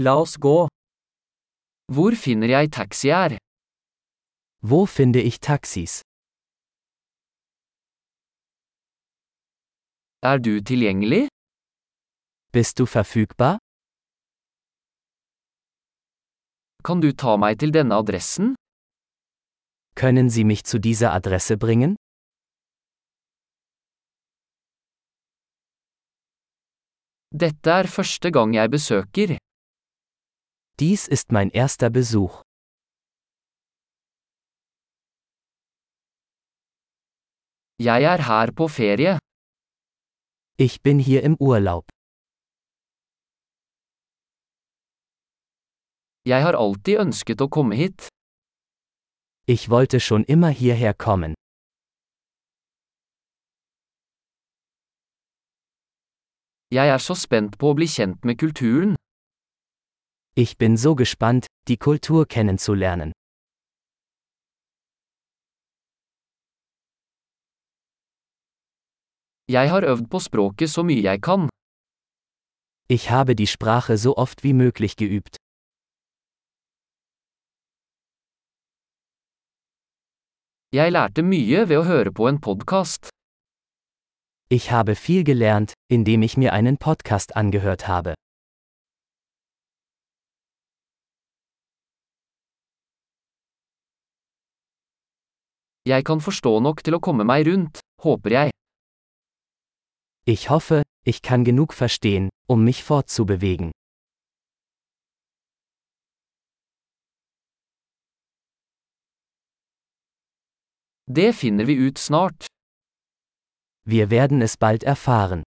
La oss gå. Hvor finner jeg taxier? Wo finde ich Taxis? Er du tilgjengelig? Bist du verfügbar? Kan du ta meg til denne adressen? Können Sie mich zu dieser Adresse bringen? Dette er første gang jeg besøker. Dies ist mein erster Besuch. Jeg er her på ferie. Ich bin hier im Urlaub. Jeg har alltid ønsket å komme hit. Ich wollte schon immer hierher kommen. Jeg er så spent på å bli kjent med kulturen. Ich bin so gespannt, die Kultur kennenzulernen. Jeg har øvd på språket så mye jeg kan. Ich habe die Sprache so oft wie möglich geübt. Jeg lærte mye ved å høre på en podkast. Ich habe viel gelernt, indem ich mir einen Podcast angehört habe. Jeg kan forstå nok til å komme meg rundt, håper jeg. Ich hoffe, ich kann genug verstehen, um mich fortzubewegen. Det finner vi ut snart. Wir werden es bald erfahren.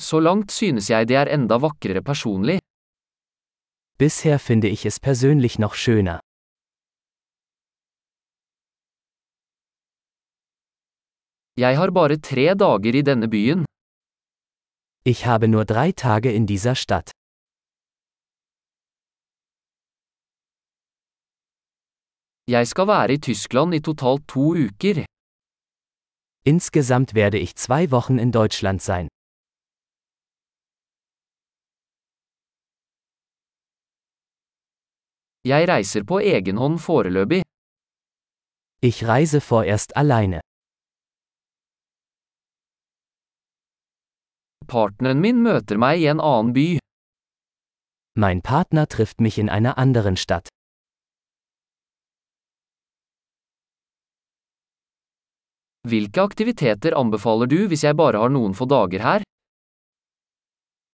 Så langt synes jeg det er enda vakrere personlig. Bisher finde ich es persönlich noch schöner. Jeg har bare tre dager i denne byen. Ich habe nur drei Tage in dieser Stadt. Jeg skal være i Tyskland i totalt to uker. Insgesamt werde ich zwei Wochen in Deutschland sein. Jeg reiser på egen hånd foreløpig. Ich reise vorerst alleine. Partneren min møter meg i en annen by. Mein Partner trifft mich in einer anderen Stadt. Hvilke aktiviteter anbefaler du hvis jeg bare har noen få dager her?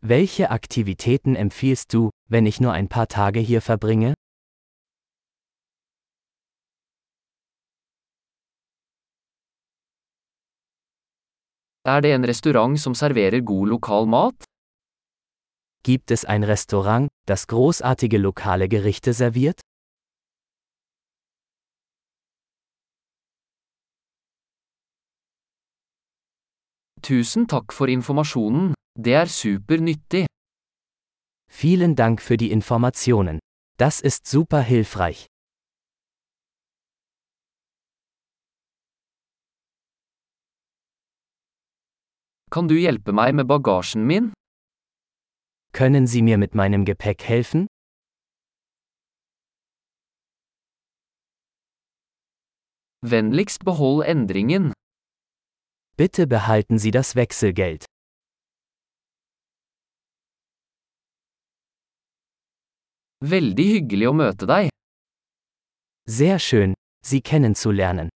Welche Aktivitäten empfiehlst du, wenn ich nur ein paar Tage hier verbringe? Er det en restaurant som serverer god lokal mat? Gibt es ein Restaurant, das großartige lokale Gerichte serviert? Tusen takk for informasjonen. Det er super nyttig. Vielen Dank für die Informationen. Das ist super hilfreich. Kan du hjelpe meg med bagasjen min? Können Sie mir mit meinem Gepäck helfen? Vennligst behold endringen. Bitte behalten Sie das Wechselgeld. Veldig hyggelig å møte deg. Sehr schön, Sie kennenzulernen.